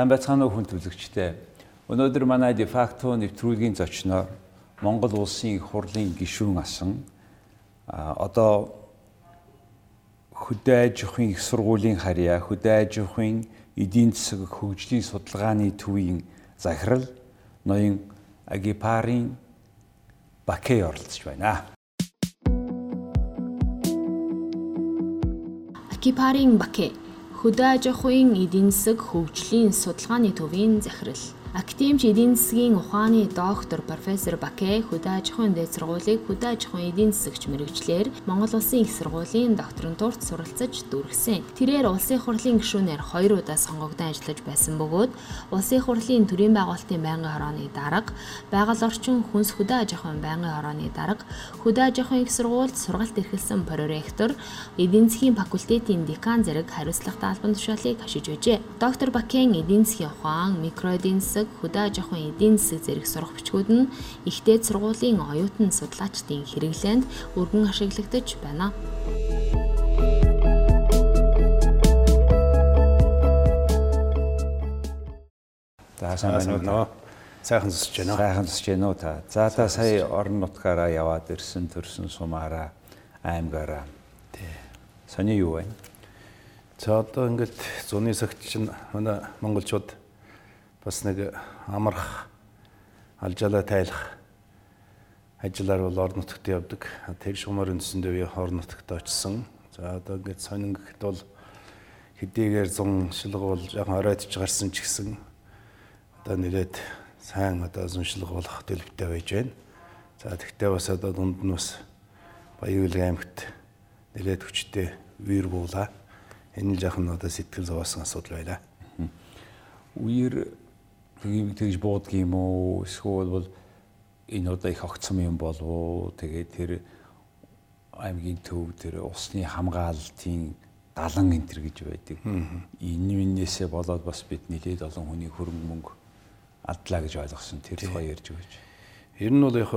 Тан байцгаана уу хүн төлөгчтэй. Өнөөдөр манай дефакто нэвтрүүлгийн зочноор Монгол улсын их хурлын гишүүн асан одоо хөдөө аж ахуйн их сургуулийн харьяа, хөдөө аж ахуйн эдийн засаг хөгжлийн судалгааны төвийн захирал ноён Агипарын Бакей оролцож байна. Агипарын Бакей хөдөө аж ахуйн эдийн засаг хөгжлийн судалгааны төвийн захирал Академич эдийн засгийн ухааны доктор профессор Бакэ хөдөө аж ахуйн дээд сургуулийг хөдөө аж ахуйн эдийн засагч мэрэгчлэр Монгол Улсын их сургуулийн докторантурт суралцаж дүрхсэн. Тэрээр улсын хурлын гишүүнээр хоёр удаа сонгогдсон ажиллаж байсан бөгөөд улсын хурлын төрийн байгуулалтын байнгын хорооны дарга, байгаль орчин хүнс хөдөө аж ахуйн байнгын хорооны дарга, хөдөө аж ахуйн их сургуульд сургалт эрхэлсэн проректор, эдийн засгийн факультетийн декан зэрэг хариуцлагатай албан тушаалыг хашиж байжээ. Доктор Бакэн эдийн засгийн ухаан, микро эдийн засаг засаг, хөдөө аж ахуйн эдийн засаг зэрэг сурах бичгүүд нь ихтэй сургуулийн оюутан судлаачдын хэрэглээнд өргөн ашиглагдаж байна. За сайн байна уу? Сайхан зүсэж байна уу? Сайхан зүсэж байна уу та? За та сая орон нутгаараа яваад ирсэн төрсөн сумаараа аймгаараа. Тий. Сони юу вэ? За одоо ингээд зуны сагт чинь манай монголчууд бас нэг амарх алжаалаа тайлах ажиллаар бол орон нутагт явдаг. Тэр шумаар үндсэндээ би орон нутагт очсон. За одоо ингээд сонин гэхэд бол хэдийгээр 100 шилэг бол жоохон оройтж гарсан ч гэсэн одоо нэлээд сайн одоо зуншлаг болох төлөвтэй байж байна. За тэгтээ бас одоо дунд нь бас Баян аймагт нэлээд хүчтэй вир буулаа. Энэ л жоохон одоо сэтгэл зовоосон асуудал байлаа. Үер тэгж буудгийн юм уу? Эсвэл бол энэ удаа их огцсон юм болов уу? Тэгээд тэр аймгийн төв тэр усны хамгаалтын далан энтер гэж байдаг. Энэ миннээсээ болоод бас бид нэлээд олон хүний хөрөнгө мөнгө алдлаа гэж ойлгосон тэр тухай ярьж өгөөч. Ер нь бол яг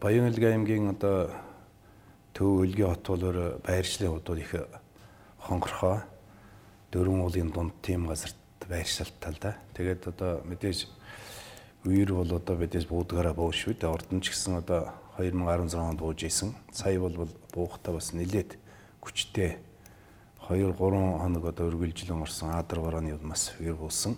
Баян Илгээ аймгийн одоо төв өлгийн хот бол байршлын хувьд их хонгорхоо дөрвөн уулын дунд тийм газарт байршилтал да. Тэгээд одоо мэдээж үер бол одоо бидээс буудгаараа бууж шүү дээ. Орд нь ч гэсэн одоо 2016 онд бууж исэн. Сая бол буухтаа бас нилээд хүчтэй 2 3 хоног одоо үргэлжлэн орсон Адар барааны удмаас үер буусан.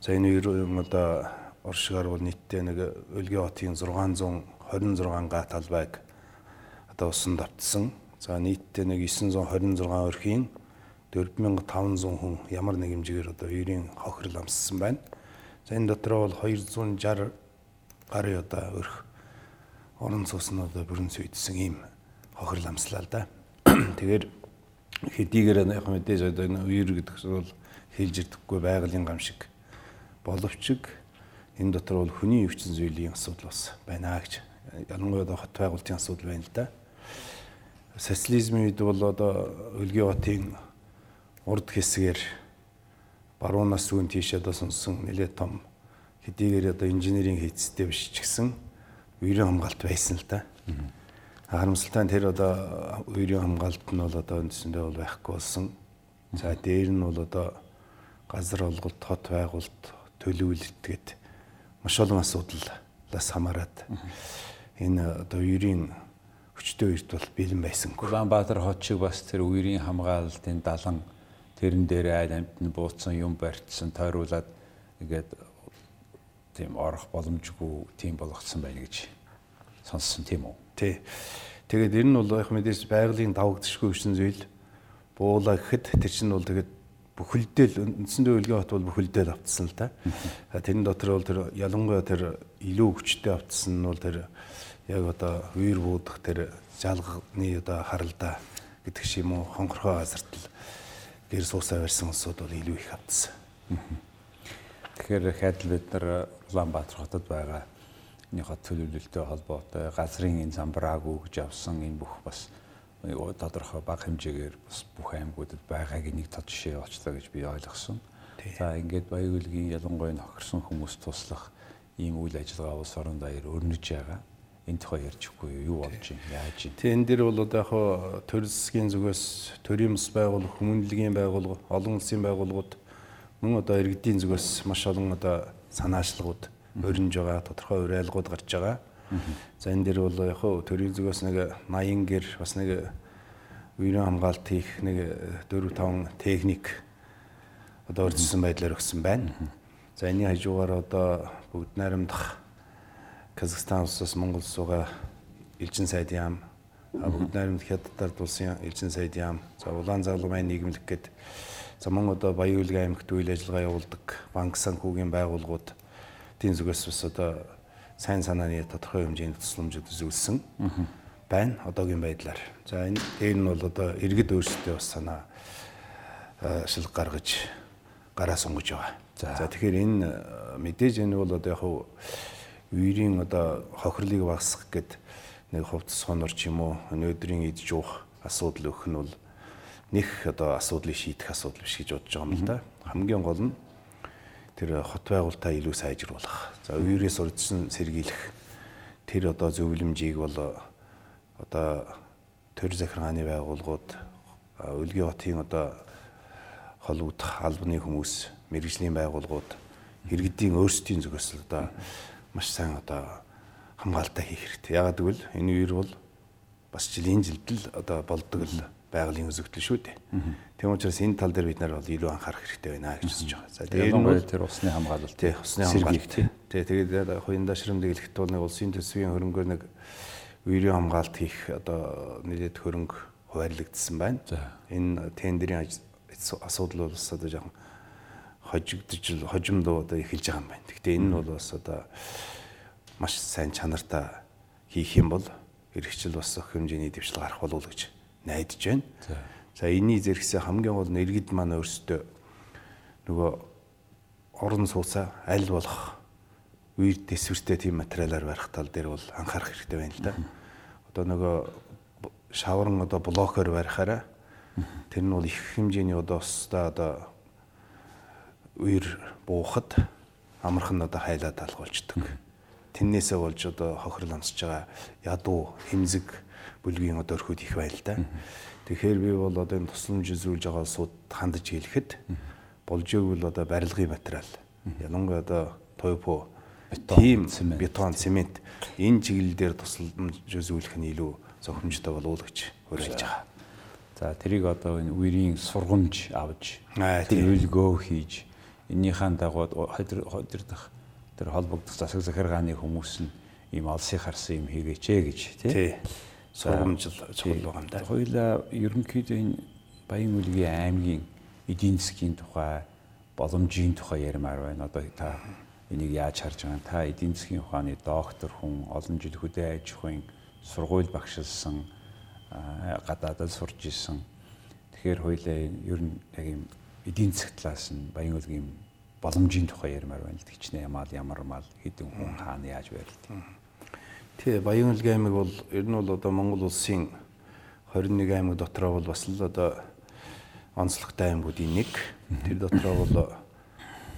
За энэ үер одоо оршигаар бол нийтдээ нэг Өлгийн хотын 626 га талбайг одоо усан давтсан. За нийтдээ нэг 926 өрхийн 4500 хүн ямар нэг хэмжээгээр одоо үерийн хохирол амссан байна. За энэ дотор бол 260 гарын одоо өрх орон цус нь одоо бүрэн зүйдсэн ийм хохирол амслаа л да. Тэгэхээр хэдийгээр яг мэдээж одоо энэ үер гэдэг бол хэлж ирдэггүй байгалийн гам шиг боловч энэ дотор бол хүний өвчин зүйлийн асуудал бас байна гэж ялангуяа хот байгуулалтын асуудал байна л да. Социализмын үед бол одоо өлгийн хотын урд хэсгээр баруунаас зүүн тийшээ одоо сонсон нэлээд том хэдийгээр одоо инженерийн хийцтэй биш ч гэсэн үерийн хамгаалт байсан л да. Харамсалтай нь тэр одоо үерийн хамгаалт нь бол одоо үндсэндээ бол байхгүй болсон. За дээр нь бол одоо газар олголт, хот байгуулалт, төлөвлөлт гээд маш олон асуудлаас хамаарат энэ одоо үерийн хүчтэй үерт бол бэлэн байсангүй. Улаанбаатар хот шиг бас тэр үерийн хамгаалалтын далан тэрэн дээр айл амьд нь бууцсан юм барьцсан тойруулаад ингээд тийм орох боломжгүй тийм болгоцсон байна гэж сонссон тийм үү? Тий. Тэгээд энэ нь бол яг мэдээж байгалийн давагдшгүй гэсэн зүйл буула гэхэд тэр чинь бол тэгээд бүхэлдэл үндсэндээ үлгийн хот бол бүхэлдэл автсан л та. Тэрэн дотор бол тэр ялангуяа тэр илүү хүчтэй автсан нь бол тэр яг одоо үер буудах тэр жалганы одоо харалда гэдэг шиг юм уу хонгорхоо газарт л гэр суусаа барьсан улсууд бол илүү их автсан. Тэгэхээр хайдл бид нар Улаанбаатар хотод байгаа энэ хот төлөвлөлтөй холбоотой газрын энэ замбраагүй гэж авсан энэ бүх бас тодорхой бага хэмжээгээр бас бүх аймагуудад байгааг нэг тод жишээ олчлаа гэж би ойлгосон. За ингээд баян-өлгийн ялангуяа нөхөрсөн хүмүүс туслах ийм үйл ажиллагаа улс орон даяар өрнөж байгаа энэ тухай ярьчихгүй юу болж юм яаж юм тий энэ дэр бол одоо яг төр засгийн зүгээс төрийн бас байгууллага хүмүүнлэгийн байгууллага олон улсын байгууллагууд мөн одоо иргэдийн зүгээс маш олон одоо санаачлагууд өрнж байгаа тодорхой уриалгууд гарч байгаа. За энэ дээр бол яг төрийн зүгээс нэг 80 гэр бас нэг үерийн хамгаалт хийх нэг 4 5 техник одоо өрдсөн байдлаар өгсөн байна. За энэний хажуугаар одоо бүгд найрамдах Казахстан улсаас Монгол суугаа элчин сайд яам бүгд найрамдах хятадд улсын элчин сайд яам за улаан загламын нийгэмлэг гээд за мөн одоо Баян-Улгийн аймагт үйл ажиллагаа явуулдаг банк санхүүгийн байгууллагууд тийм зүгээс бас одоо сайн санааны тодорхой хэмжээний тусламжууд үзүүлсэн байна одоогийн байдлаар. За энэ дээр нь бол одоо иргэд өөрсдөө бас санаа шилг гаргаж гараа сунгаж байгаа. За тэгэхээр энэ мэдээж энэ бол одоо яг үерийн одоо хохирлыг багасгах гэд нэг хувцас хонор ч юм уу өнөөдрийн идж уух асуудал өгөх нь бол нэг одоо асуудлыг шийдэх асуудал биш гэж бодож байгаа юм л да. Хамгийн гол нь тэр хот байгуулалтаа илүү сайжруулах. За үерээс урдсан сэргийлэх тэр одоо зөвлөмжийг бол одоо төр захиргааны байгууллагууд Өлгийн хотын одоо холбогдох албаны хүмүүс, мэрэгжлийн байгууллагууд иргэдийн өөрсдийн зүгээс л одоо маш сайн одоо хамгаалалтаа хийх хэрэгтэй. Ягаад гэвэл энэ үер бол бас жилийн жилдэл одоо болдог л байгалийн үзэгдэл шүү дээ. Тийм учраас энэ тал дээр бид нар бол илүү анхаарах хэрэгтэй байна гэж үзэж байгаа. За тэгээд энэ тэр усны хамгаалалт. Тий, усны хамгаалалт. Тий, тэгээд хоёрын дашрам дэглэхт бол нэг улсын төсвийн хөрөнгөөр нэг үерийн хамгаалт хийх одоо нийлээд хөрөнгө хуваарлагдсан байна. Энэ тендерийн асуудал бол бас одоо жоохон хожигдож хожимдоо одоо эхэлж байгаа юм байна. Гэхдээ энэ нь бол бас одоо маш сайн чанартай хийх юм бол эргэжил бас өх хэмжээний дэвшил гарах болов уу гэж найдаж байна. За энэний зэрэгсээ хамгийн гол нь иргэд маань өөрсдөө нөгөө орон сууцаа аль болох үер дэсвэртэй тийм материалаар барих тал дээр бол анхаарах хэрэгтэй байна л да. Одоо нөгөө шаврын одоо блокоор барихаараа тэр нь бол их хэмжээний одоо өстой одоо үер буухад амархан одоо хайлаад алгуулждаг. Тэрнээсээ болж одоо хохирол онцож байгаа ядуу хэмзэг бүлгийн одоо өрхөд их байна л да. Тэгэхээр би бол одоо энэ тусламж үзүүлж байгаа улсууд хандаж хэлэхэд болж игэл одоо барилгын материал ялангуяа одоо тойпо тийм бетон, цемент энэ чиглэл дээр тусламж үзүүлэх нь илүү зохимжтой болов уу гэж уриалж байгаа. За тэрийг одоо энэ үерийн сургамж авч төлөвлөгөө хийж эннийхэн дагуу дах тэр холбогдох засаг захиргааны хүмүүс нь ийм олсыг харсан юм хийгээч гэж тий сургамжил чухал байгаа юм да. Хоёлаа ерөнхийдөө энэ Баян-Улгийн аймгийн эдийн засгийн тухай боломжийн тухай ярмаар байна. Одоо та энийг яаж харж байгаа та эдийн засгийн ухааны доктор хүн олон жил хөдөө аж ахуйн сургууль багшилсан гадаадд сурж исэн тэгэхээр хоёлаа ер нь яг юм эдийн засаг талаас нь баян өлгийн боломжийн тухай ярмаар байна л тэгчнээ ямаал ямар мал хэдэн хүн хаана яаж байрлал тий баян өлгийн аймаг бол ер нь бол одоо Монгол улсын 21 аймаг дотроо бол бас л одоо онцлогтой аймагуудын нэг. Тэр дотроо бол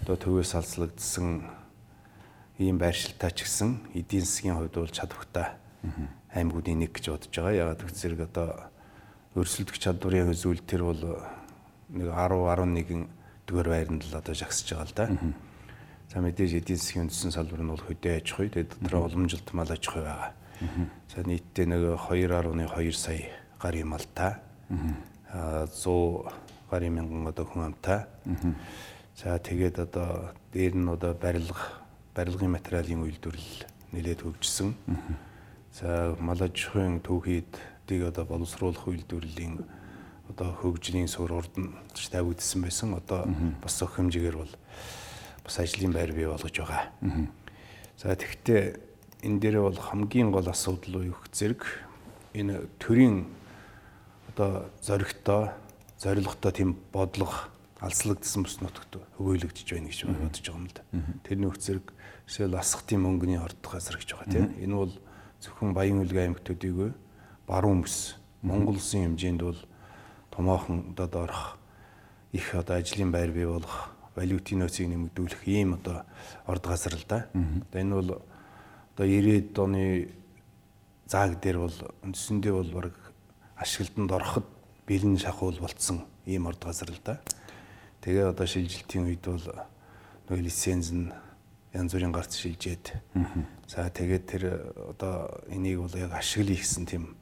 одоо төвөөс алслагдсан ийм байршилтай ч гэсэн эдийн засгийн хувьд бол чадвартай аймагуудын нэг гэж бодож байгаа. Ягаад гэвэл зэрэг одоо өрсөлдөх чадварын үзүүл тэр бол нэг 10 11 дгээр байранд л одоо жагсаж байгаа л да. За мэдээж эдийн засгийн үндсэн салбар нь бол хөдөө аж ахуй тэгээд дотроо уламжилт мал аж ахуй байгаа. За нийтдээ нэг 2.2 сая гарын малтай. Аа 100 гарын мянган одоо хүн амтай. За тэгээд одоо дээр нь одоо барилга барилгын материалын үйлдвэрлэл нэлээд хөгжсөн. За мал аж ахуйн төвхийдийг одоо боловсруулах үйлдвэрлэлийн одоо хөгжлийн сур урд нь тавигдсан байсан. Одоо бас өх хэмжээгээр бол бас ажлын байр бий болгож байгаа. За тэгвэл энэ дээр бол хамгийн гол асуудал уу их зэрэг энэ төрийн одоо зоригтой зорилготой тийм бодлого алслагдсан бүс нутагт өгөөлөгдөж байна гэж бодож байгаа юм л да. Тэрний хөв зэрэг жишээл асхтын мөнгөний ордох газар гэж байгаа тийм. Энэ бол зөвхөн Баян үлгэн аймагтуудыг баруун бүс Монгол улсын хэмжээнд бол томоохон одоо доорх их одоо ажлын байр бий болох валютын нөөцийг нэмэгдүүлэх ийм одоо орд газар л да. Одоо энэ бол одоо 90-ад оны зааг дээр бол үндсэндээ бол баг ашиглалтанд ороход бэлэн шахуул болцсон ийм орд газар л да. Тэгээ одоо шилжилтийн үед бол нөгөө лиценз нь янз бүрийн гарц шилжээд. За тэгээд тэр одоо энийг бол яг ашиглая гэсэн тийм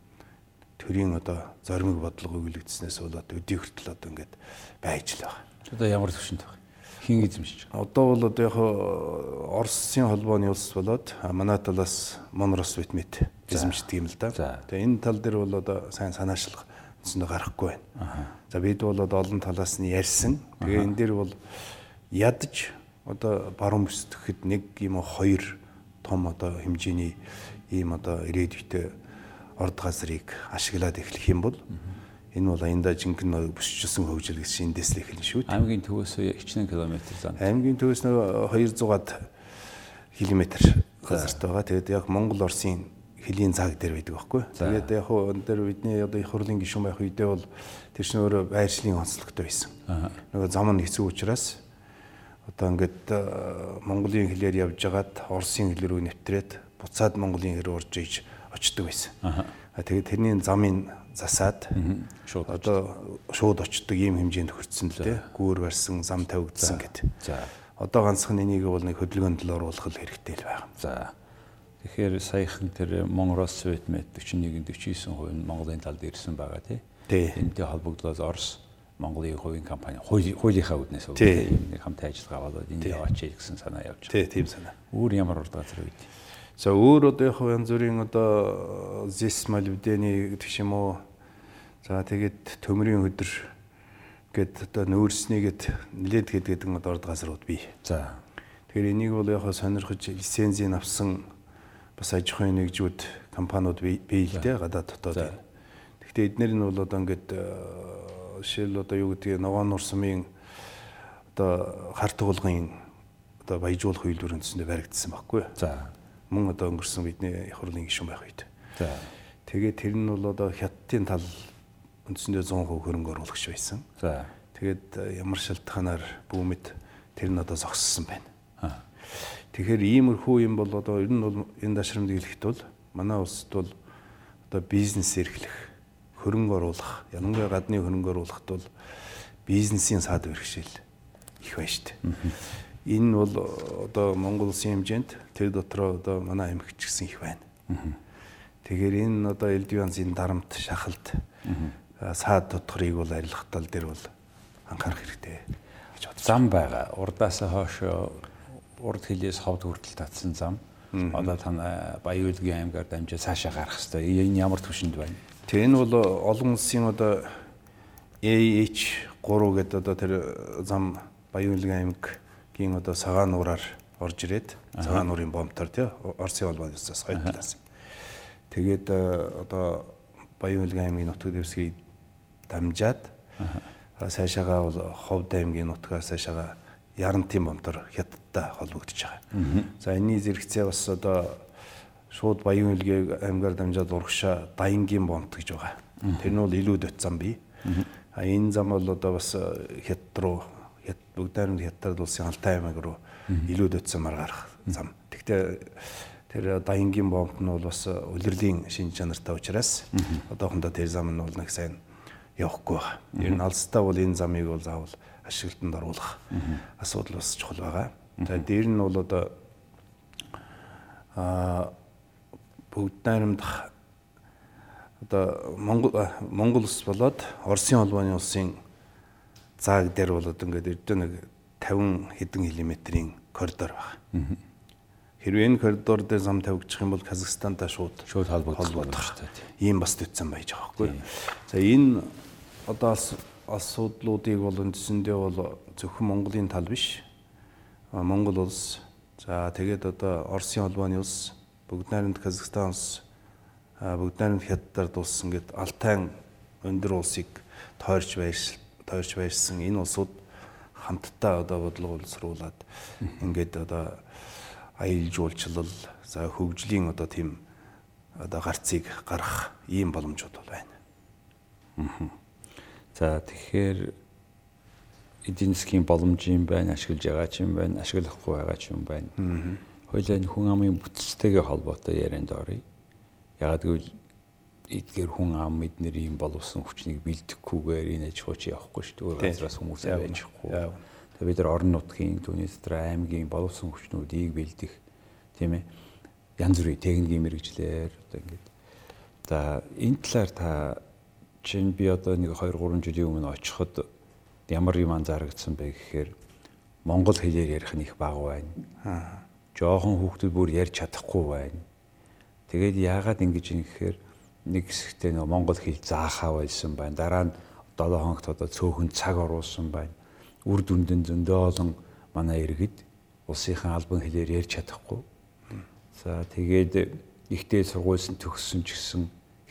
төрийн одоо зоримог бодлого өгүүлэгдснээс болоод өдий хүртэл одоо ингээд байж л байгаа. Одоо ямар төвшөнд байгаа? Хин эзэмшиж. Одоо бол одоо яг Оросын холбооны улс болоод манай талаас Монрос Витмет эзэмшдэг юм л да. Тэгээ энэ тал дээр бол одоо сайн санаачлах үндсэндээ гарахгүй байна. За бид бол олон талаас нь ярьсан. Тэгээ энэ дээр бол ядаж одоо баруун бүсдэхэд нэг юм хоёр том одоо хэмжээний ийм одоо ирээдүйтэй орд газрыг ашиглаад эхлэх юм бол энэ бол аяндаа жинхэнэ бүсчилсэн хөгжил гэсэн эндээс л эхэлнэ шүү дээ. Аймгийн төвөөс хичнээн километр зам. Аймгийн төвөөс нөгөө 200-аад километр газарт байгаа. Тэгээд яг Монгол Оросын хөлийн цаг дээр байдаг байхгүй. Тэгээд яг хуу энэ дээр бидний одоо их хурлын гишүүн байх үедээ бол тэр чинь өөрөө байршлын онцлогтой байсан. Нөгөө зам нь хэцүү учраас одоо ингээд Монголын хэлээр явж хагаад Оросын хэл рүү нэвтрээд буцаад Монголын хэл урж иж очдөг байсан. Тэгээд тэрний замын засаад шууд одоо шууд очдөг ийм хэмжээнд хүрсэн л дээ. Гүүр барьсан, зам тавигдсан гэд. За. Одоо ганцхан энийг бол нэг хөдөлгөөнд л оруулах хэрэгтэй л байна. За. Тэгэхээр саяхан тэр Монрос Светмет 41 49% нь Монголын талд ирсэн байгаа тий. Энтэй холбогдлоод Орос Монголын хувийн компани хуулийнхаа үднээс нэг хамт ажиллагаа болоод энд яваач гэсэн санаа явж байгаа. Тийм санаа. Өөр ямар урд газар үед. За өөр одоо яг янз бүрийн одоо зис малвдэний гэх юм уу. За тэгээд төмрийн өдөр гэд одоо нөөцнийгэд нилээд гэдэг одоо урд газрууд бий. За. Тэгэхээр энийг бол яг сонирхож лицензийн авсан бас аж ахуйн нэгжүүд компаниуд бий л дээ гадаад дотоод. Гэхдээ эдгээр нь бол одоо ингээд жишээл одоо юу гэдгийг ногоон нурсмын одоо харт туулгын одоо баяжуулах үйлдвэрэнцэндээ баригдсан байхгүй. За мөн одоо өнгөрсөн бидний хурлын гишүүн байх үед. За. Тэгээд тэр нь бол одоо хятадын тал үндсэндээ 100% хөрөнгө оруулагч байсан. За. Тэгээд э, ямар шалтгаанаар бүүмэд тэр нь одоо зогссон байна. Тэгэхээр иймэрхүү юм бол одоо ер нь бол энэ дашрамд хэлэхэд бол манай улсад бол одоо бизнес эрхлэх, хөрөнгө оруулах, ялангуяа гадны хөрөнгө оруулахт бол бизнесийн саад бэрхшээл их байна шүү дээ. Энэ бол одоо Монгол улсын хэмжээнд тэр дотроо одоо манай аймагч гэсэн их байна. Тэгэхээр энэ одоо элдвянзын дарамт шахалт саад дотгорыг бол арилгах тал дээр бол анхаарах хэрэгтэй гэж бод. Зам байгаа. Урдаас хойш урд хилээс ховд хүртэл татсан зам. Одоо тань Баян-Улгийн аймгаар дамжиж цаашаа гарах хэрэгтэй. Энэ ямар төвшөнд байна? Тэг энэ бол олон улсын одоо AH3 гэдэг одоо тэр зам Баян-Улгийн аймаг гийн одоо цагаан нуураар орж ирээд цагаан нуурын бомбтор тий Оросын холбооноос хойдлаас. Тэгээд э, одоо Баян улгийн аймгийн нутаг дэвсгийг дамжаад сайшаага бол Ховд аймгийн нутгаас сайшаага Ярантын бомтор хятадтай холбогдож байгаа. За энэний зэрэгцээ бас одоо шууд Баян улгийн аймгаар дамжаад урагшаа Dayanгийн бомт гэж байгаа. Тэр нь бол илүү дөт зам бий. А энэ зам бол одоо бас э, хятад руу бүгд найрамд хятад улсын Алтай аймаг руу илүү дөтсөмөр гарах зам. Тэгтээ тэр Dayanгийн бомб нь бол бас улирлын шин чанартай учраас одоохондоо тэр зам нь бол нэг сайн явахгүй байна. Ер нь алстаа бол энэ замыг бол заавал ашиглалтанд оруулах асуудал бас чухал байгаа. Тэгээд дээр нь бол одоо а бүгд найрамд одоо Монгол Монгол улс болоод Оросын холбооны улсын зааг дээр бол одоо ингээд ердөө нэг 50 хэдэн километрийн коридор байна. Хэрвээ энэ коридор дээр зам тавигдчих юм бол Казахстантай шууд шууд холбогдох шүү дээ. Ийм бас төцсөн байж байгаа байхгүй. За энэ одоо асуудлуудыг бол үндсэндээ бол зөвхөн Монголын тал биш. Монгол улс за тэгээд одоо Оросын холбооны улс, Бүгд найрамд Казахстан улс, Бүгд найрамд Хятад улс ингээд Алтай өндөр улсыг тойрч байршил тойрч байрсан энэ улсууд хамтдаа одоо бодлого боловсруулад ингээд одоо аялал жуулчлал за хөгжлийн одоо тийм одоо гарцыг гаргах ийм боломжууд бол байна. За тэгэхээр эдийн засгийн боломж юм байна, ашиглаж байгаа ч юм байна, ашиглахгүй байгаа ч юм байна. Хоёлаа хүн амын бүтцтэйгээ холбоотой ярианд оръё. Яг гэвэл эдгээр хүн ам эднэр ийм боловсон хүчнийг бэлдэхгүйгээр энэ аж ахуйч явахгүй шүү дээ. Өөр газраас хүмүүс байжахгүй. Тэгээ бид нар орон нутгийн түүний дотор аймгийн боловсон хүчнүүдийг бэлдэх тийм ээ. Янз бүрийн техникийн мэрэгчлэр одоо ингээд за энэ талаар та чинь би одоо нэг 2 3 жилийн өмнө очиход ямар юм анзаарагдсан бэ гэхээр монгол хэлээр ярих нь их бага байна. Аа. Жохон хүүхдүүд бүр ярьж чадахгүй байна. Тэгээд яагаад ингэж юм гэхээр нэг хэсэгтээ нөгөө монгол хэл заахаа байсан байна. Дараа нь 7 хоногт одоо цөөхөн цаг оруулсан байна. Үр дүндэн зөндөө олон манай иргэд улсынхан албан хэлээр ярьж чадахгүй. За тэгээд ихтэй сургуульсан төгссөн ч гэсэн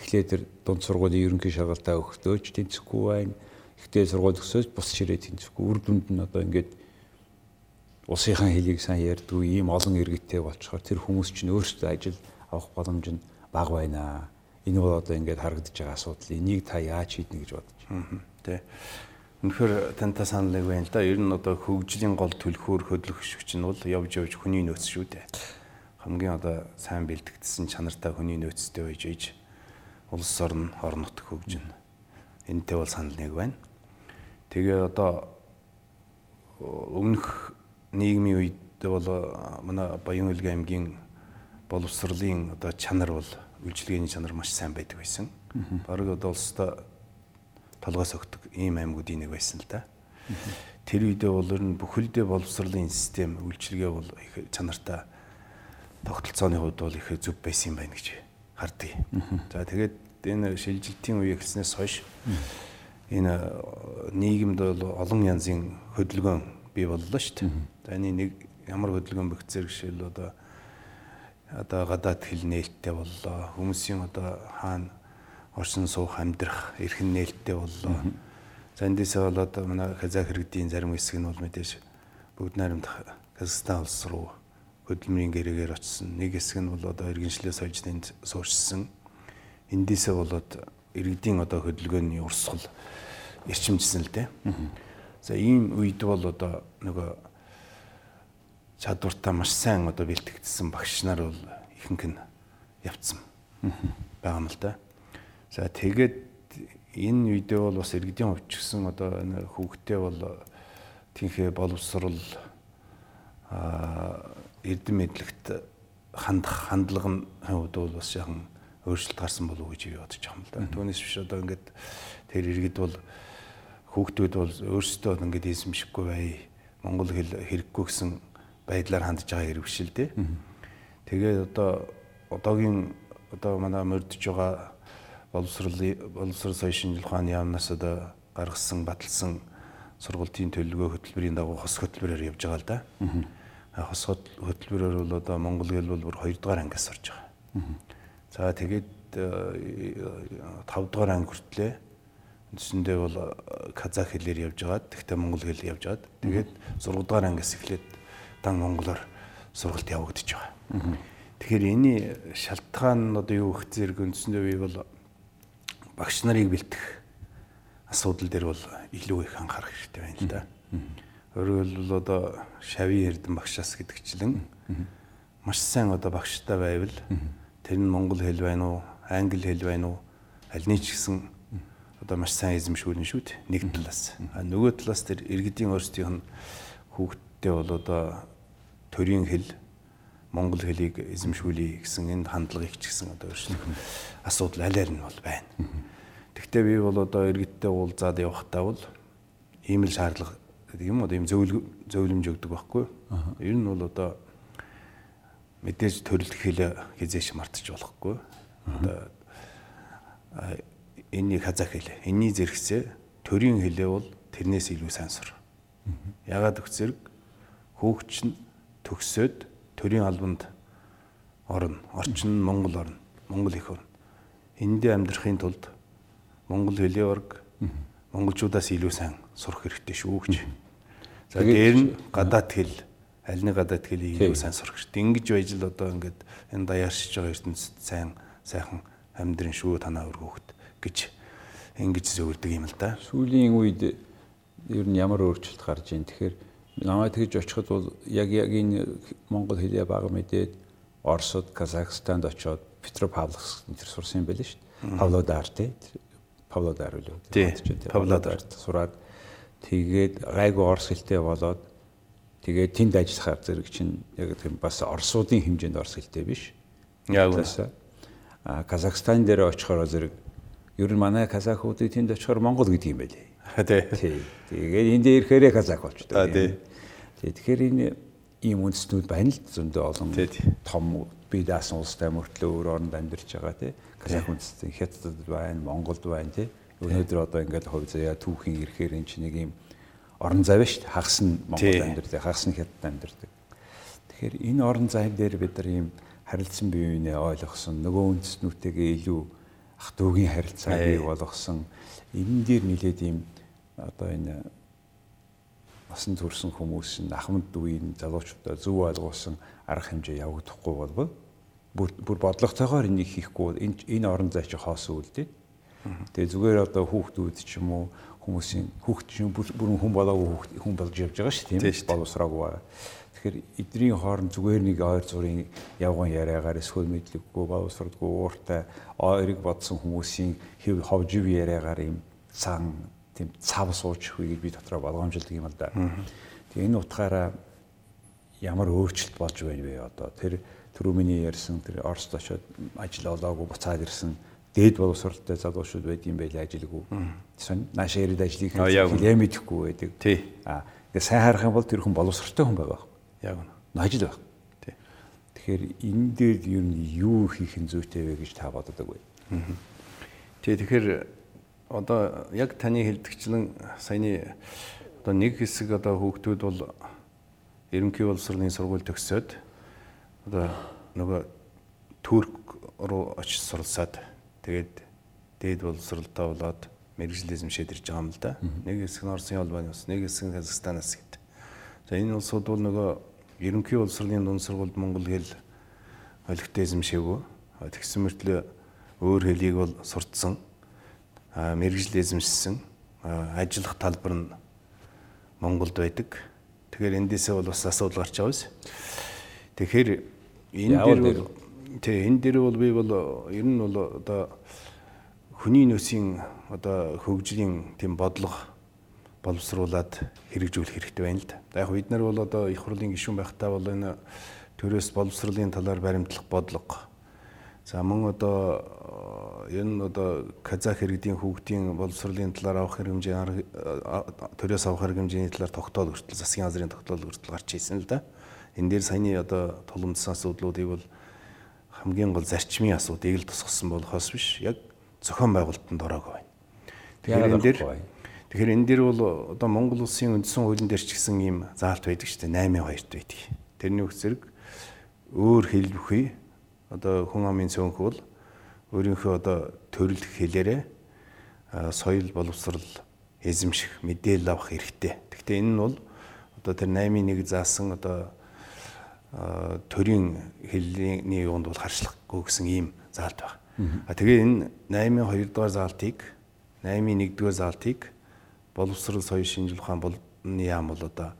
эхлээд тэр дунд сургуулийн ерөнхий шалгалтаа өгтөөч тэнцэхгүй байна. Ихтэй сургууль өсөөж бус ширээ тэнцэхгүй. Үр дүнд нь одоо ингээд улсынхан хэлийг сайн ярьдгүй ийм олон иргэдтэй болчоор тэр хүмүүс чинь өөрсдөө ажил авах боломж нь бага байна. Энэ бол одоо ингээд харагдаж байгаа асуудал. Энийг та яаж шийднэ гэж бодож байна. Тэ. Үнэхээр тантай саналыг байна л да. Ер нь одоо хөгжлийн гол түлхүүр хөдлөх шүгч нь бол явж явж хүний нөөц шүү дээ. Хамгийн одоо сайн бэлтгэгдсэн чанартай хүний нөөцтэй байж ээж улс орн орон нутг хөгжинэ. Энтэй бол санал нэг байна. Тэгээ одоо өмнөх нийгмийн үед бол манай Баян Улгийн аймгийн боловсролын одоо чанар бол үйлчилгээний чанар маш сайн байдаг байсан. Бараг одоо улстай толгойс өгдөг ийм аймагуудын нэг байсан л да. Тэр үедээ бол ер нь бүхэлдээ боловсролын систем үйлчилгээ бол их чанартай тогтолцооны хувьд бол их зөв байсан юм байна гэж хардгийг. За тэгээд энэ шилжилтийн үе эхэлснээс хойш энэ нийгэмд бол олон янзын хөдөлгөөн бий боллоо шүү дээ. За энэ нэг ямар хөдөлгөөн бөхцөр гişэл одоо одоо гадаад хэл нээлттэй боллоо. Хүмүүсийн одоо хаана оршин суух амьдрах эрхэн нээлттэй боллоо. За эндээсээ болоод манай казах иргэдийн зарим хэсэг нь бол мэдээж бүгд найрамд Казахстан улс руу хөдөлмөрийн гэрээгээр очсон. Нэг хэсэг нь бол одоо иргэншлээ сольж тэнд суурьшсан. Эндээсээ болоод иргэдийн одоо хөдөлгөөний урсгал эрчимжсэн л дээ. За ийм үед бол одоо нөгөө чадвартаа маш сайн одоо бэлтгэгдсэн багш нар бол ихэнх нь явцсан байгаа юм л да. За тэгээд энэ үедээ бол бас иргэдийн хувьд ч гэсэн одоо хүүхдээ бол тэнхээ боловсрал а эрдэм мэдлэгт хандах хандлага нь хувьд бол бас яхан өөрчлөлт гарсан болов уу гэж би бодож байгаа юм л да. Түүнээс биш одоо ингээд тэр иргэд бол хүүхдүүд бол өөрсдөө ингээд эзэмшихгүй бай. Монгол хэл хэрэггүй гэсэн байдлаар хандж байгаа хэрэг биш л дээ. Тэгээд одоо одоогийн одоо манай мордж байгаа боловсролын боловсрол соёлын шинжилгээ ухааны яамнаас одоо гаргасан баталсан сургалтын төлөвлөгөө хөтөлбөрийн дагуу хос хөтөлбөрөөр явж байгаа л да. Хос хөтөлбөрөөр бол одоо монгол хэл бол бүр 2 дугаар ангиас орж байгаа. За тэгээд 5 дугаар анги хүртлээ үндсэндээ бол казах хэлээр явж байгаад тэгтээ монгол хэл явж байгаад тэгээд 6 дугаар ангиас эхлээд дан монголоор сургалт явагдаж байгаа. Тэгэхээр энэ шалтгаан нь одоо юу гэх зэрэг үндсэндээ би бол багш нарыг бэлтэх асуудал дээр бол илүү их анхаарах хэрэгтэй байна л да. Өөрөөр хэлбэл одоо шавийн эрдэн багшаас гэдэгчлэн маш сайн одоо багштай байвал тэр нь монгол хэл байна уу, англи хэл байна уу, аль нэг ч гэсэн одоо маш сайн эзэмшүүлнэ шүү дээ. Нэг талаас. А нөгөө талаас тэр иргэдийн өөрсдийнх нь хүүхдтэй бол одоо төрийн хэл монгол хэлийг эзэмшүүлэе гэсэн энэ хандлагыг ч гэсэн одоо өөрчлөх асуудал аль аль нь бол байна. Тэгвэл би бол одоо иргэдтэй уулзаад явахдаа бол ийм л шаардлага юм уу ийм зөвлөмж өгдөг байхгүй. Ер нь бол одоо мэдээж төрөлх хэл хизээш мартаж болохгүй. Одоо энэний хазах хэл. Энэний зэрэгцээ төрийн хэлээ бол тэрнээс илүү сайн сур. Ягаад гэвэл хөөгч нь төгсөөд төрийн албанд орно. Орчин нь Монгол орно. Монгол их орно. Энд амьдрахын тулд монгол хэлээ орг монголчуудаас илүү сайн сурах хэрэгтэй шүү гэж. За дээр нь гадаад хэл аль нэг гадаад хэлийг илүү сайн сурах хэрэгтэй. Ингэж байж л одоо ингээд энэ даяаршиж байгаа ертөнцид сайн сайхан амьдрын шүү танаа өргөөхт гэж ингэж зөвөрдөг юм л да. Сүүлийн үед ер нь ямар өөрчлөлт гарч ийн тэгэхээр намайг тэгж очиход бол яг яг энэ монгол хэлээ бага мэдээд Оросд, Казахстанд очоод Петропавловск энэ төр сурсан юм байл шүү дээ. Павлодар тий. Павлодар үлээ. Тий, Павлодар. сураад тэгээд гайгүй орс хэлтэй болоод тэгээд тэнд ажиллахаар зэрэг чинь яг тийм бас орсуудын хэмжээнд орс хэлтэй биш. Яг үнэ. А Казахстан дээр очихоор зэрэг ер нь манай казахуудыг тэнд очихоор Монгол гэдэг юм байлээ. Тий. Тэгээд энд ирэхээрээ казах болчтой. А, тий. Тий. Тэгэхээр энэ ийм үндэстнүүд байна л зөндөө олон том бие даасан улстай мөртлөө өөр оронд амьдарч байгаа тий. Казах үндэстэн Хятадд байна, Монголд байна тий. Өнөөдөр одоо ингээд хувь заяа түүхийн ирэхээр энэ чинь нэг ийм орон зай биш хагас нь. Монголд амьдардаг, хагас нь Хятадд амьдардаг. Тэгэхээр энэ орон зай дээр бид нар ийм харилцан бие биенээ ойлгосон, нөгөө үндэстнүүтэйгээ илүү ах トゥ угийн харилцаа бий болгосон. Энэ дээр нилээд ийм одоо энэ насан турсан хүмүүс нь ахмад дүүийн залуучуудаа зөв ойлгуулсан арга хэмжээ явагдахгүй болбол бүр бодлоготойгоор энийг хийхгүй энэ энэ орон зай чи хоосон үл дээ. Тэгээ зүгээр одоо хүүхдүүд ч юм уу хүмүүсийн хүүхд чинь бүр бүрэн хүн болоогүй хүн болж явж байгаа шүү Тийм боловсраагүй байгаа. Тэгэхээр эдний хооронд зүгээр нэг ойр зургийн явган яриагаар эсвэл мэдлэггүй боловсралгүй ууртай ойрыг бодсон хүмүүсийн хэв ховжив яриагаар юм цаан тийм цав суучих үеийг би дотроо болгоомжилдаг юм л да. Тэгээ энэ утгаараа ямар өөрчлөлт болж байна вэ одоо тэр түрүү миний ярьсан тэр Оросд очиод ажил олоогүй буцаад ирсэн дээд боловсралтай залуучууд байд юм байлаа ажилгүй. Наашаа ирээд ажлыг хэлээ мэдэхгүй байдаг. Тий. А ингээ сайн харах юм бол тэр хүн боловсралтай хүн байгаа. Яг үнэ. Ажил байх. Тий. Тэгэхээр энэ дээр ер нь юу хийх нь зүйтэй вэ гэж та боддог вэ? Тий тэгэхээр одоо яг таны хэлдэгчлэн саяны одоо нэг хэсэг одоо хүүхдүүд бол ерөнхий боловсролын сургууль төгсөөд одоо нөгөө Турк руу очиж суралцаад тэгээд дээд боловсролтой болоод мэрэгжил эзэмшээд ирж байгаа юм л да. Нэг хэсэг нь Оросын холбооны ус, нэг хэсэг нь Казахстанаас гэд. За энэ улсууд бол нөгөө ерөнхий боловсролын дунд сургуульд монгол хэл олигтой эзэмшээгүй. Тэгсэн мөртлөө өөр хэлийг бол сурцсан. Мэрэгжил эзэмшсэн. Ажиллах талбар нь Монголд байдаг. Тэгэхээр эндээсээ бол бас асуудал гарч байгаа биз. Тэгэхээр энэ дээр бол тий энэ дээр бол би бол ер нь бол одоо хүний нөөцийн одоо хөгжлийн тийм бодлого боловсруулад хэрэгжүүлэх хэрэгтэй байна л да. Яг бид нар бол одоо их хурлын гишүүн байхдаа бол энэ төрөөс боловсруулалтын талаар баримтлах бодлого За мөн одоо энэ одоо казах иргэдийн хүүхдийн боловсролын талаар авах хэмжээ төрөөс авах хэмжээний талаар тогтоол хүртэл засгийн газрын тогтоол хүртэл гарч ирсэн л да. Энэ дээр саяны одоо тулгымдсан асуудлуудыг бол хамгийн гол зарчмын асуудыг л тусгасан болохоос биш яг зохион байгуулалтанд ороогүй байна. Тэгэхээр энэ дээр тэгэхээр энэ дээр бол одоо Монгол улсын үндсэн хуулийн дээр ч гэсэн ийм заалт байдаг шүү дээ 8-2-т байдаг. Тэрний үх зэрэг өөр хэл бүхий одоо хүн амын цөөнх бол өөрийнхөө одоо төрөл хэлээрээ соёл боловсрал эзэмших мэдээлэл авах хэрэгтэй. Гэхдээ энэ нь бол одоо тэр 8-1 заасан одоо төрийн хэлний юунд бол харьцлахгүй гэсэн ийм заалт байна. А тэгээ энэ 8-2 дугаар заалтыг 8-1 дугаар заалтыг боловсрал соёл шинжилгээ ухаан болны яам бол одоо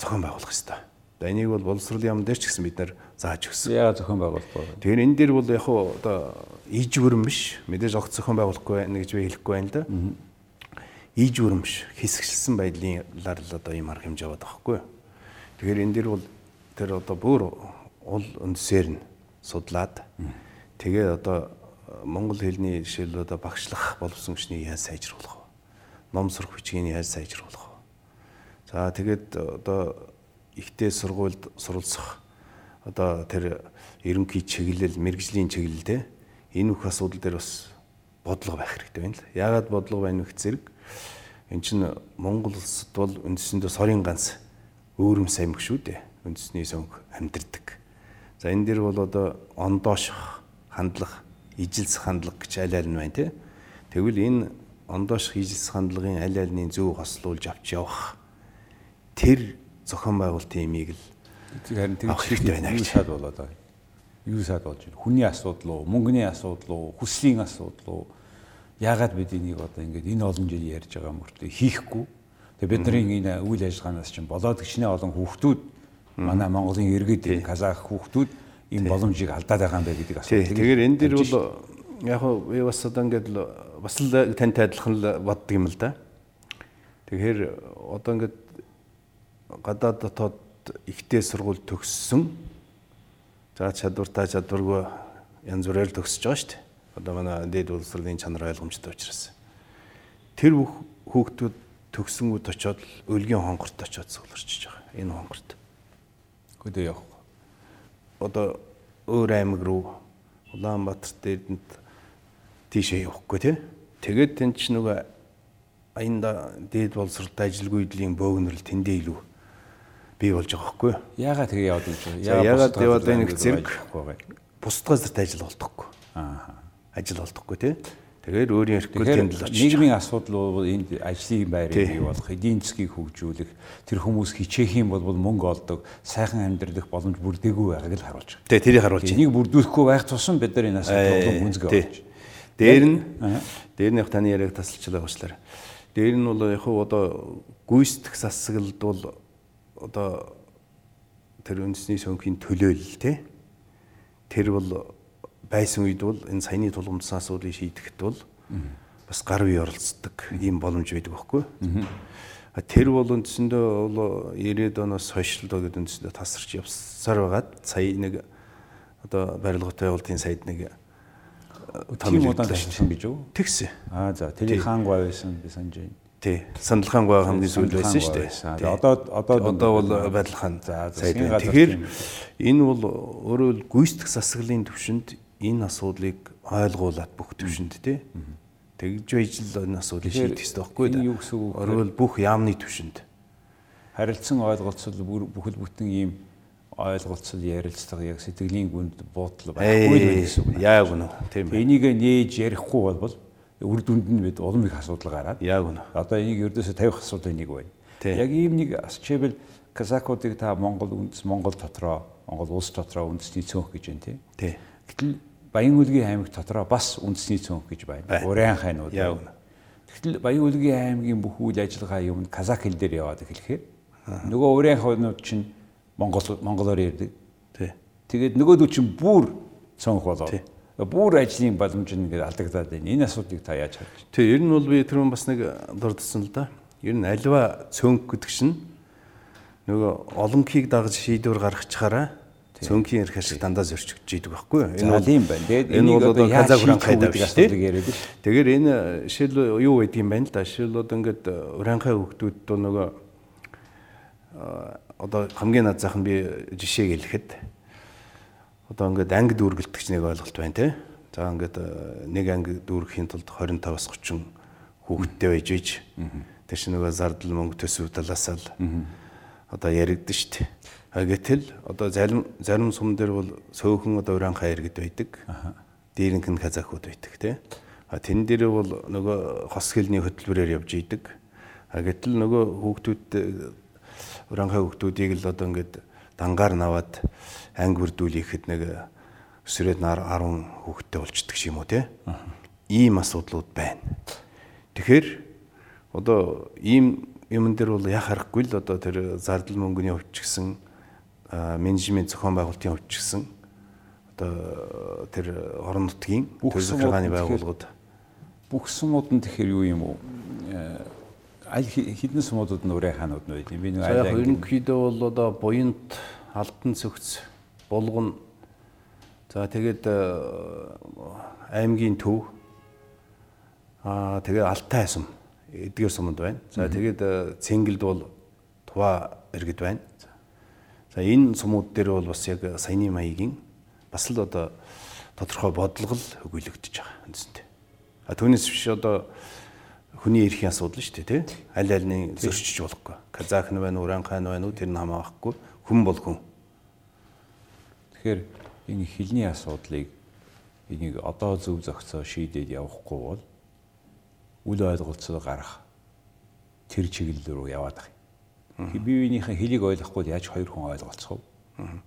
зохион байгуулах хэрэгтэй. За энийг бол боловсролын яам дээр ч гэсэн бид нэр зааж өгсөн. Яагаад зохион байгуулахгүй? Тэгэхээр энэ дээр бол яг хуу одоо иж бүрэн биш. Мэдээж огт зохион байгуулахгүй байна гэж би хэлэхгүй байна л да. Иж бүрэн биш. Хэсэгчлсэн байдлаар л одоо ийм арга хэмжээ аваад байгаа хгүй. Тэгэхээр энэ дээр бол тэр одоо бүр ул үндсээр нь судлаад тэгээд одоо монгол хэлний жишээл одоо багшлах боловсронгчны яаж сайжруулах вэ? Ном сурах бичгийг яаж сайжруулах вэ? За тэгээд одоо ихтэй сургуульд суралцах одоо тэр ерөнхий чиглэл, мэрэгжлийн чиглэл те энэ бүх асуудал дээр бас бодлого байх хэрэгтэй байна л. Яагаад бодлого байна вэ зэрэг эн чинь Монгол улсад бол үндсэндээ сорын ганц өөрөм самг шүү дээ. Үндэсний сөнгө амьдэрдэг. За энэ дээр бол одоо ондооших, хандлах, ижилс хандлага гэж аль аль нь байна те. Тэгвэл энэ ондооших, ижилс хандлагын аль альний зөв хослуулж авч явах тэр зохион байгуулалтын имийг л харин Авах хэрэгтэй байна гэж. саад болоод байгаа. Юу саад болж байна? Хүний асуудал уу, мөнгөний асуудал уу, хүслийн асуудал уу? Яагаад бид энийг одоо ингээд энэ олон жил ярьж байгаа мөртөө хийхгүй? Тэгээ бидний энэ үйл ажиллагаанаас чинь болоод гिचнээ олон хүүхдүүд манай Монголын иргэд казах хүүхдүүд энэ боломжийг алдаад байгаа юм байна гэдэг асуудал. Тэгэхээр энэ дэр бол яг би бас одоо ингээд бас л тантай адилхан л боддог юм л да. Тэгэхээр одоо ингээд гадаад дотоод ихтэй сургууль төгссөн. За чадвартай чадваргүй янз бүрээр төгсөж байгаа шүү дээ. Одоо манай дээд улсрын чанар ойлгомжтой учраас. Тэр бүх хүүхдүүд төгсөнгүүд очиод өлгийн хонгорт очиод суулгарч байгаа. Энэ хонгорт. Хөдөө явах. Одоо өөр аймаг руу Улаанбаатар дээдэнд тийшээ явахгүй тий. Тэгээд тэн ч нөгөө аянда дээд боловсролтой ажилгүй эдлийн бөөгнөрл тэндээ илүү бий болж байгаа хгүй. Яагаад тэгээ яваад гэж вэ? Яагаад яваад энэ зэрэг бусд газарт ажил болдохгүй. Аа. Ажил болдохгүй тий. Тэгэхээр өөрийн эрхгүй тэнд л очиж. Нийгмийн асуудал энд ажлын байрыг бий болох, эдийн засгийг хөгжүүлэх, тэр хүмүүс хичээх юм бол мөнгө олдог, сайхан амьдрах боломж бүрдээгүй байгааг л харуулж байгаа. Тий, тэрийг харуулж байна. Энийг бүрдүүлэхгүй байх тусам бид нар энэ асуудлыг гүнзгий болж. Дээр нь дээр нь яг таны яриаг тасалчлаа уучлаарай. Дээр нь бол яг одоо гүйцэтгэх засаглалд бол одоо тэр үндэсний сөнхийн төлөөлөл тий тэр бол байсан үед бол энэ саяны тулгымдсан асуудлыг шийдэхэд бол бас гар бие оролцдог ийм боломж байдаг байхгүй. Тэр бол үндсэндээ бол 90-ад оноос хойш л гэдэг үндсэндээ тасарч явсаар байгаад сая нэг одоо барилгын улсын сайд нэг том удаан ташилсан гэж үү? Тэгсэн. Аа за тэр хаан гой байсан би санаж байна. Тий. Сандалхаан гоо хамгийн сүүл байсан шүү дээ. Одоо одоо одоо бол сайд байна. Тэгэхээр энэ бол өөрөө гүйцэтгэх засаглалын төвшөнд энэ асуудлыг ойлгуулад бүх төвшөнд тий. Тэгж байж л энэ асуудлыг шийдэх хэрэгтэй байхгүй юу? Юу гэсэн үг? Өөрөө бүх яамны төвшөнд харилцан ойлголцол бүхэл бүтэн ийм ойлголцол ярилцлага яг сэтгэлийн гүнд буудал байхгүй гэсэн үг. Яг үнэ. Тийм. Энийг нээж ярихгүй бол үр дүнд нь бид улам их асуудал гараад. Яг үнэ. Одоо энийг ердөөсөө тавих асуудал нэг байна. Яг ийм нэг асчэбэл казакуудыг та Монгол үндэс Монгол дотроо Монгол улс дотроо үндэсний цөөнх гэж байна тий. Гэтэл Баян үлгийн аймаг дотроо бас үндэсний цөөнх гэж байна. Уран хайнууд. Яг үнэ. Тэгтэл Баян үлгийн аймгийн бүх үйл ажиллагаа юм казак хэл дээр яваад эхлэхээр нөгөө уран хайнууд чинь Монгол монголоор ярьдаг. Тий. Тэгээд нөгөөдөө чинь бүр цөөнх болоо. Бүр ажлын боломж ингээд алдагдаад байна. Энэ асуудлыг та яаж харж байна? Тий, ер нь бол би тэр бас нэг дурдсан л да. Ер нь альва цөөнх гэдэг чинь нөгөө олонхийг дагаж шийдвэр гаргачихаараа цөөнхийн эрх ашиг дандаа зөрчигдөж идэг байхгүй юу? Энэ бол юм байна. Тэгээд энэ бол одоо казагран хайдаг асуудлыг яриад л. Тэгэхээр энэ шил юу гэдэг юм байна л да. Шил одоо ингээд уранхай хөвгтүүд доо нөгөө одоо хамгийн над зах нь би жишээ хэлэхэд одоо ингээд анги дүүргэлтгч нэг ойлголт байна те. За ингээд нэг анги дүүргэхийн тулд 25-аас 30 хүүхэдтэй байж иж. Тэр чинь нөгөө зардал мөнгө төсөв талаас л одоо яригдэн штт. Гэтэл одоо зарим зарим сум дээр бол сөөхөн одоо уран хаяр гэд байдаг. Дээрнх нь казахууд байдаг тий. А тэн дээр бол нөгөө хос хэлний хөтөлбөрөөр явж идэг. А гэтэл нөгөө хүүхдүүд уран хай хүүхдүүдийг л одоо ингээд дангаар наваад анги бүрдүүлэхэд нэг өсрөөд 10 хүүхдтэй болчдөг юм уу тий. Ийм асуудлууд байна. Тэгэхээр одоо ийм юмн дээр бол яхах аргагүй л одоо тэр зардал мөнгөний хувьд ч гэсэн менежмент зохион байгуулалтын хувьд ч гэсэн одоо тэр орон нутгийн төр захиргааны байгууллагууд бүх сумууд нь тэгэхээр юу юм уу? Аль хэдэн сумуудад нь урай хаанууд нь байд юм. Би нэг аль ерөнхийдөө бол одоо буянт, алтан цогц, булган за тэгээд аймгийн төв аа тэгээд алтай сум эдгээр сумд байна. За тэгээд цэнгэлд бол тува иргэд байна. За энэ сумууд дээр бол бас яг саяны маягийн бас л одоо тодорхой бодлого л өгүүлэгдэж байгаа үндсэндээ. А түүнээс биш одоо хүний эрхийн асуудал шүү дээ тий. Аль альны зөрчиж болохгүй. Казах нь байна, Уранхай нь байна уу тэр нь хамаахгүй. Хүн бол хүн. Тэгэхээр энэ хилний асуудлыг энийг одоо зөв зохицоо шийдээд явахгүй бол үл ойлголцоо гарах тэр чиглэл рүү яваад байгаа бие биенийхээ хэлийг ойлгохгүй яаж хоёр хүн ойлголцох вэ?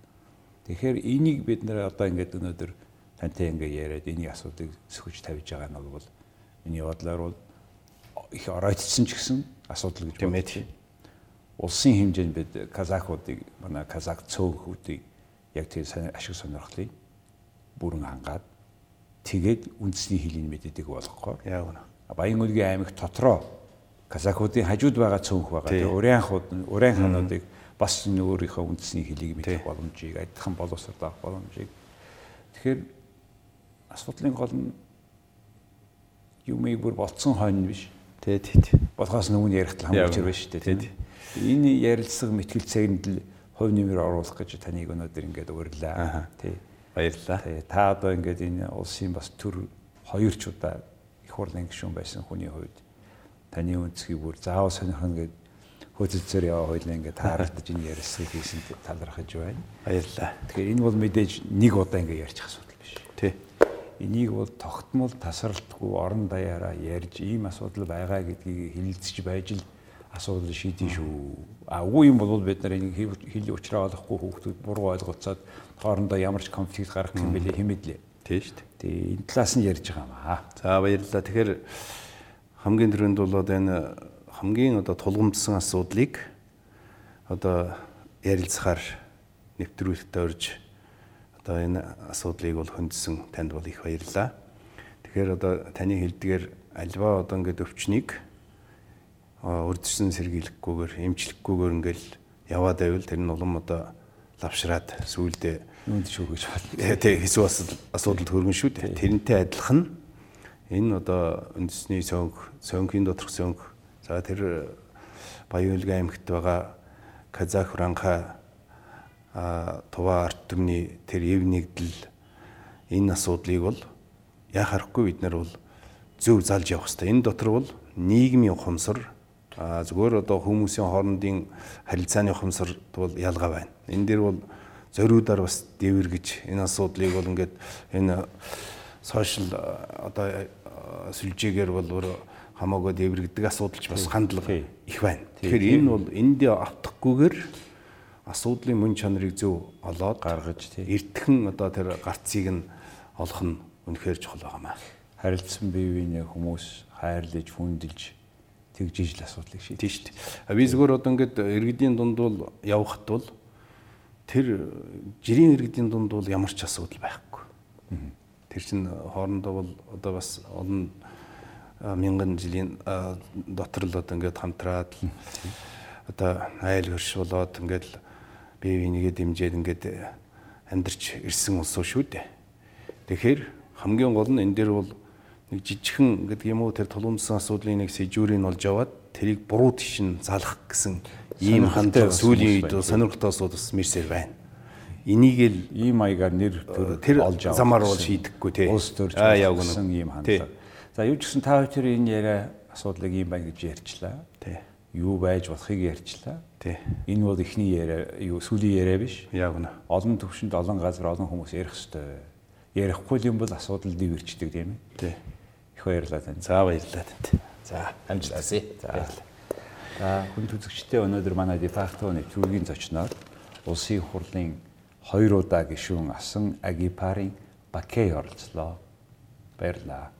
Тэгэхээр энийг бид нэр одоо ингээд өнөөдөр тантай ингээд яриад энийг асуудыг сөхөж тавьж байгаа нь бол миний бодлоор бол их оройтсон ч гэсэн асуудал гэж бодчих. Улсын хэмжээнд бид казахуудыг манай казах цөөхүүдийг яг тэр ашиг сонирхлыг бүрэн хангаад тэгээд үндэсний хэлийг мэддэг болохгүй. Яг үнэ. Баян өлгийн аймаг дотроо казакуудын хажууд байгаа цөөнх байгаа. Тий. Тэгээ урайнхууд урайн хануудыг бас өөрийнхөө үндэсний хэлийг мэдэх боломжийг адилхан боловсрол авах боломжийг. Тэгэхээр асуудлын гол нь юмыг бүр болцсон хойно биш. Тий. Болохоос нөгөө нь ярихтал хамгийн байна шүү дээ. Тийм. Энэ ярилцлага мэтгэлцээнд л хувь нэмэр оруулах гэж таныг өнөөдөр ингээд урьлаа. Тий. Баярлалаа. Тий. Та одоо ингээд энэ улсын бас төр хоёр ч удаа их хурлын гишүүн байсан хүний хувьд таны үнцгийг бүр заавал сонирхно гэд хөөцөлцөр яваа хоёлаа ингээд тааралдаж энэ ярилцлагыг хийсэн талархаж байна. Баярлалаа. Тэгэхээр энэ бол мэдээж нэг удаа ингээд ярьчих асуудал биш. Тий. Энийг бол тогтмол тасралтгүй орон даяараа ярьж ийм асуудал байгаа гэдгийг хэлэлцэж байж л асуудал шийдэн шүү. А үгүй юм бол бид нар энийг хэл уучраа олохгүй хүүхдүүд буруу ойлгоцоод хоорондоо ямар ч конфликт гарах юм бэлээ хэмэдлээ. Тий шүү дээ. Тэгээ энэ талаас нь ярьж байгаа юм аа. За баярлалаа. Тэгэхээр хамгийн түрүүнд бол одоо энэ хамгийн одоо тулгамдсан асуудлыг одоо ярилцахаар нэвтрүүлэгтээ орж одоо энэ асуудлыг бол хөндөсөн танд бол их баярлалаа. Тэгэхээр одоо таны хэлдгээр альва одоо ингээд өвчнийг урдчсан сэргийлэхгүйгээр эмчлэхгүйгээр ингээл яваад байвал тэр нь улам одоо лавшраад сүулдэ Юунд шүү гэж бод. Тэг хэсүү асуудалд хөргөн шүү дээ. Тэрнтэй адилхан энэ одоо үндэсний сөнх, сөнхийн доторх сөнх. За тэр Баян өлгөө аймагт байгаа Казах Франха а Тува арт түмний тэр эв нэгдэл энэ асуудлыг бол яхахгүй бид нар бол зөв залж явах хэрэгтэй. Энэ дотор бол нийгмийн ухамсар зүгээр одоо хүмүүсийн хоорондын харилцааны ухамсар бол ялгаа байна. Энэ дээр бол зориудаар бас дэвэргэж энэ асуудлыг бол ингээд энэ сошиал одоо сүлжээгээр бол хамаагүй дэврэгдэг асуудалч бас хандлага их байна. Тэгэхээр энэ бол эндээ автахгүйгээр асуудлын мөн чанарыг зөв олоод гаргаж тий. эртхэн одоо тэр гарцыг нь олох нь үнэхээр чухал байгаамаа. Харилцсан бие биенээ хүмүүс хайрлаж, хүндэлж тэгжиж л асуудлыг шийдэж. Шүү дээ. Би зүгээр одоо ингээд иргэдийн дунд бол явхад бол тэр жирийн иргэдийн дунд бол ямар ч асуудал байхгүй. Тэр чинь хоорондоо бол одоо бас олон мянган жилийн дотор л одоо ингээд хамтраад одоо айл хөрш болоод ингээд бие бинийгээ дэмжиад ингээд амьдарч ирсэн улс шүү дээ. Тэгэхээр хамгийн гол нь энэ дээр бол нэг жижигхэн гэдэг юм уу тэр тулгымдсан асуудлын нэг сэжүүрийг олж аваад тэрийг буруу тишин залах гэсэн ийм хандлага сүүлийн үед сонирхолтой асуудал бас мэрсээр байна. Энийг л Ийм маягаар нэр төр тэр олж авах замаар бол гэсэн шийдэхгүй тий. Улс үнэ. болсон ийм хандлага. За юу ч гэсэн та хоёр энэ яриа асуудлыг ийм байна гэж ярьчлаа. Тий. Юу байж болохыг ярьчлаа. Тий. Энэ бол эхний яриа, юу сүүлийн яриа биш. Яг үнэ. Олон төвшөнд олон газар олон хүмүүс ярих хэвээр. Ярихгүй юм бол асуудал дэвэрчдэг тийм ээ. Тий. Их баярлалаа тань. За баярлалаа танд. За амжилтасаа. За. За хүн түзэгчтэй өнөөдөр манай дефакто нэвтрүүлгийн зочноор улсын хурлын хоёр удаа гишүүн асан Агипарын Бакей оролцлоо. Баярлалаа.